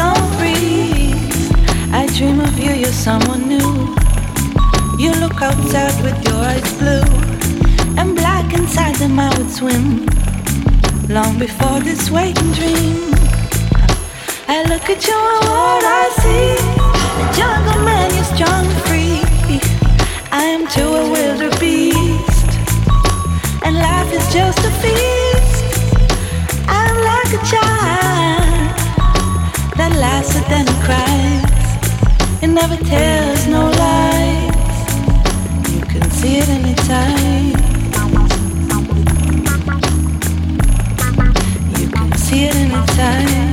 so free. I dream of you, you're someone new. You look outside with your eyes blue and black inside them. I would swim long before this waking dream. I look at you and what I see. The jungle man, you're strong, free. I am to a wildebeest, and life is just a feast. I'm like a child laughs and then it cries. It never tells no lies. You can see it anytime. You can see it anytime.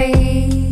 Hey.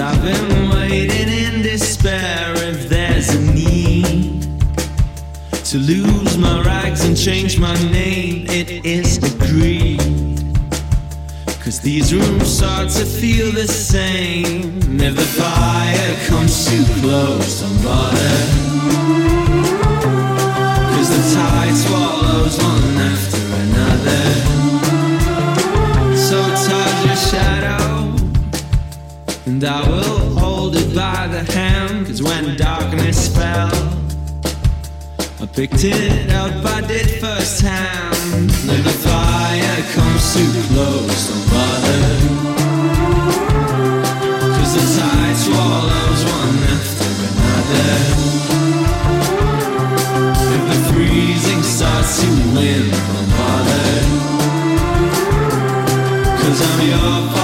I've been waiting in despair if there's a need to lose my rags and change my name. It is agreed. Cause these rooms start to feel the same. If the fire comes too close, don't bother. Cause the tide swallows one it by the hand. Cause when darkness fell, I picked it up, I did firsthand. If the fire comes too close, don't bother. Cause the tide swallows one after another. If the freezing starts to win, don't bother. Cause I'm your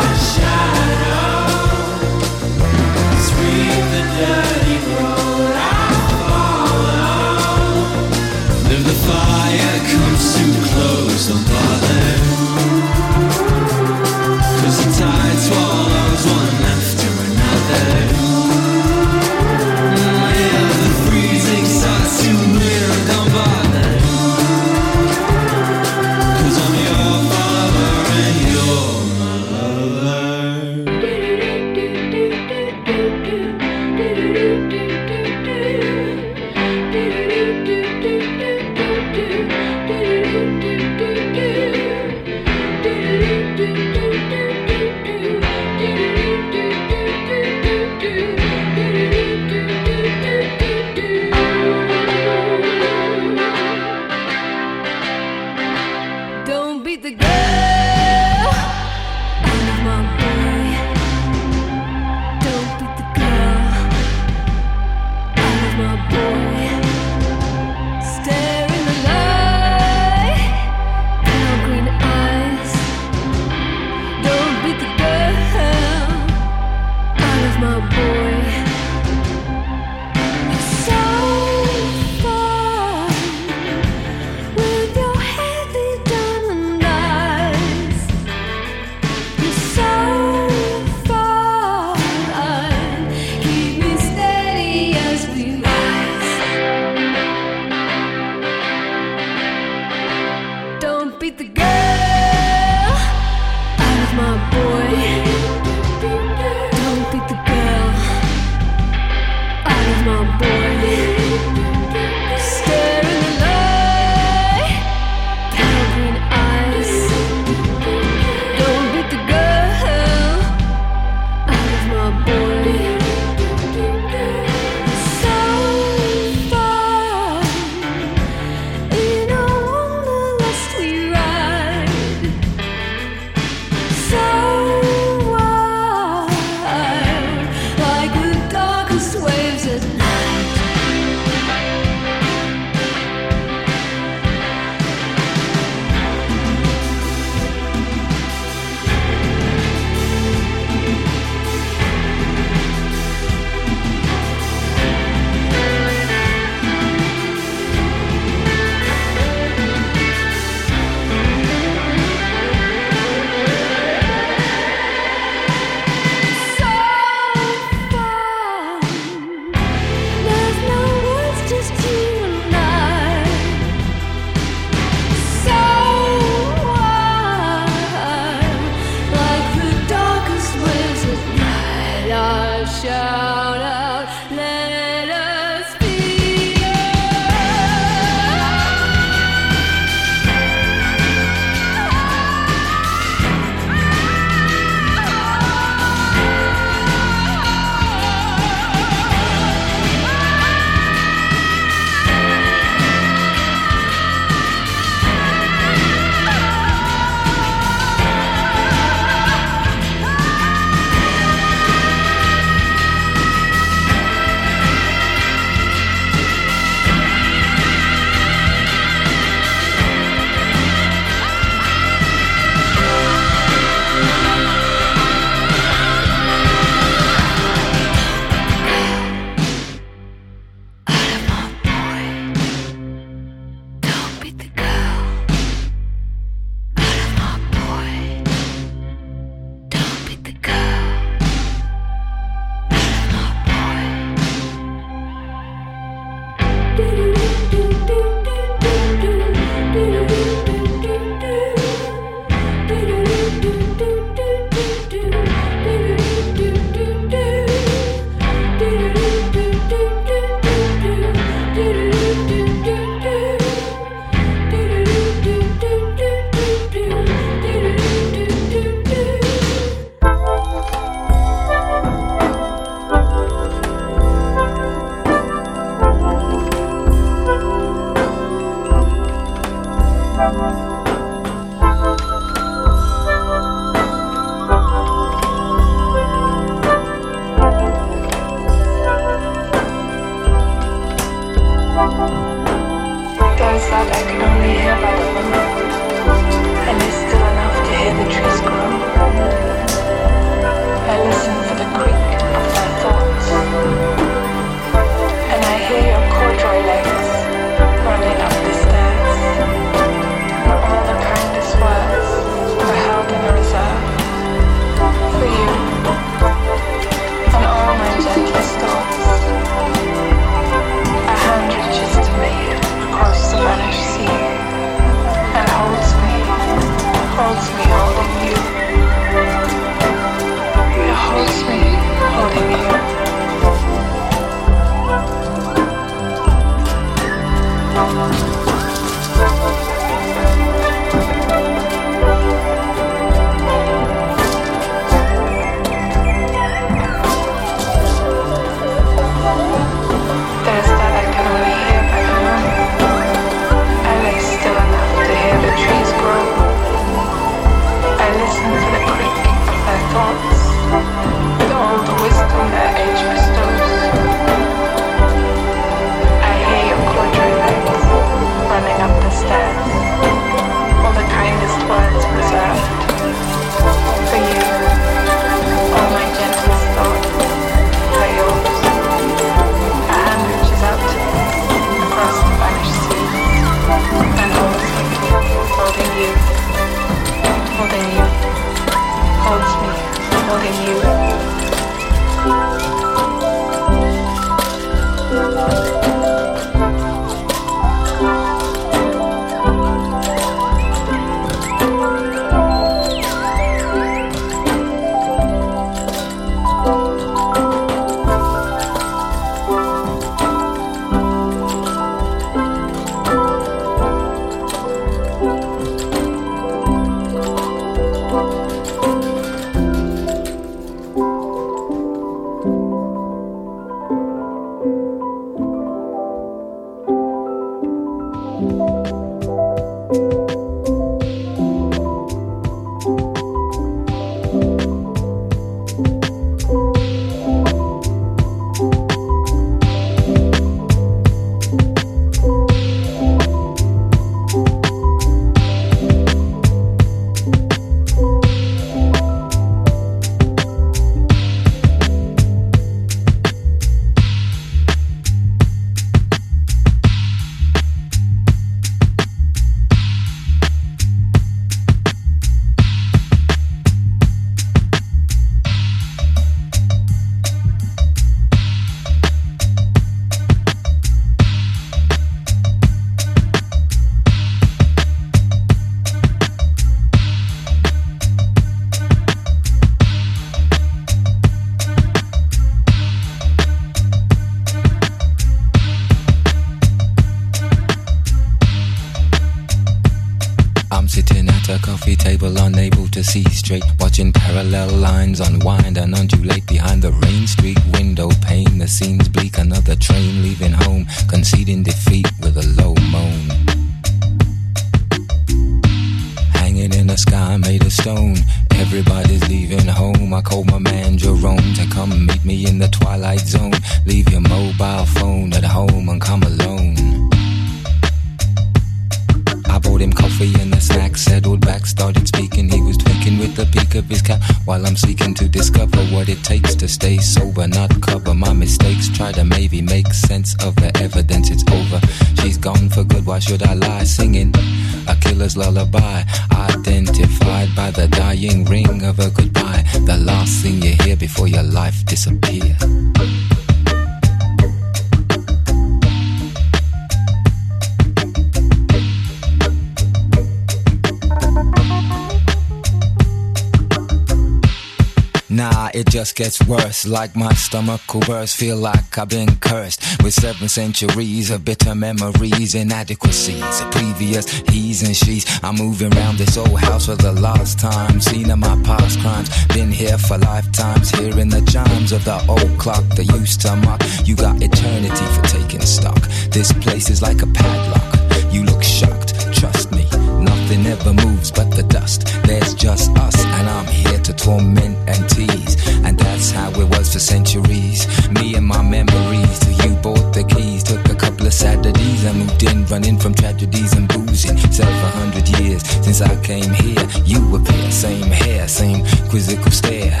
Nah, it just gets worse. Like my stomach burst. Feel like I've been cursed with seven centuries of bitter memories, inadequacies, previous he's and she's. I'm moving around this old house for the last time. Seen of my past crimes. Been here for lifetimes. Hearing the chimes of the old clock that used to mock. You got eternity for taking stock. This place is like a padlock. You look shocked. Trust me. Nothing ever moves but the dust. There's just us, and I'm here to torment and tease. And that's how it was for centuries. Me and my memories. You bought the keys. Took a couple of Saturdays. I moved in, running from tragedies and boozing. Hundred years since I came here. You were appear, same hair, same quizzical stare.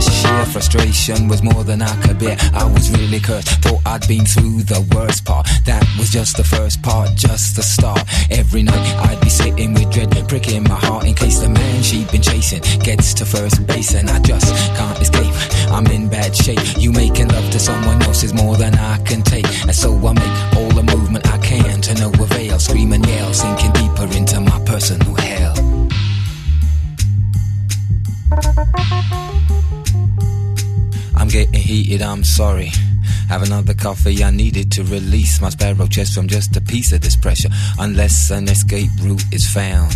The sheer frustration was more than I could bear. I was really cursed, thought I'd been through the worst part. That was just the first part, just the start. Every night I'd be sitting with dread, pricking my heart in case the man she'd been chasing gets to first base, and I just can't escape. I'm in bad shape. You making love to someone else is more than I can take, and so I make all the movement I can to no avail. Scream and yell, sinking deeper into my personal hell. Getting heated, I'm sorry. Have another coffee, eh, I needed to release my sparrow chest from just a piece of this pressure. Unless an escape route is found.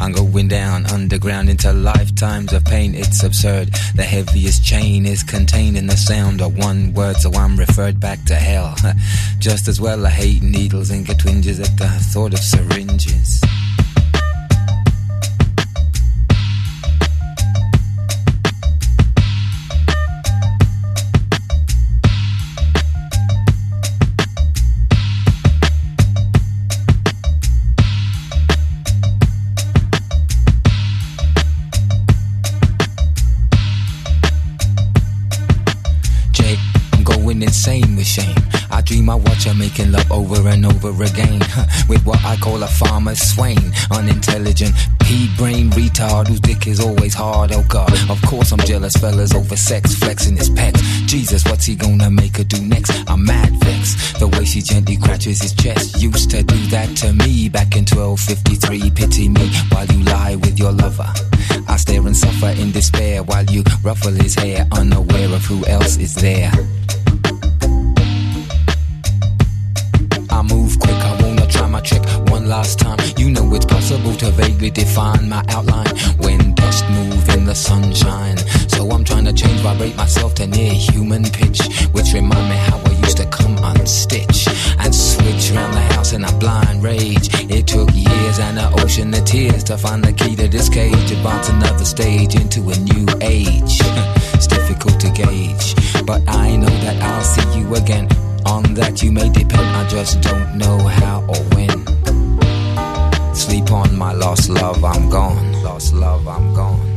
I'm going down underground into lifetimes of pain. It's absurd. The heaviest chain is contained in the sound of one word, so I'm referred back to hell. Just as well I hate needles and get twinges at the thought of syringes. Call a farmer swain. Unintelligent, pea brain retard whose dick is always hard. Oh god, of course I'm jealous, fellas, over sex, flexing his pecs. Jesus, what's he gonna make her do next? I'm mad vexed. The way she gently scratches his chest used to do that to me back in 1253. Pity me while you lie with your lover. I stare and suffer in despair while you ruffle his hair, unaware of who else is there. I move quick, I wanna try my trick last time. You know it's possible to vaguely define my outline when dust move in the sunshine. So I'm trying to change, vibrate myself to near human pitch, which remind me how I used to come unstitch and switch around the house in a blind rage. It took years and an ocean of tears to find the key to this cage, advance another stage into a new age. it's difficult to gauge, but I know that I'll see you again. On that you may depend, I just don't know how or when. Sleep on my lost love, I'm gone. Lost love, I'm gone.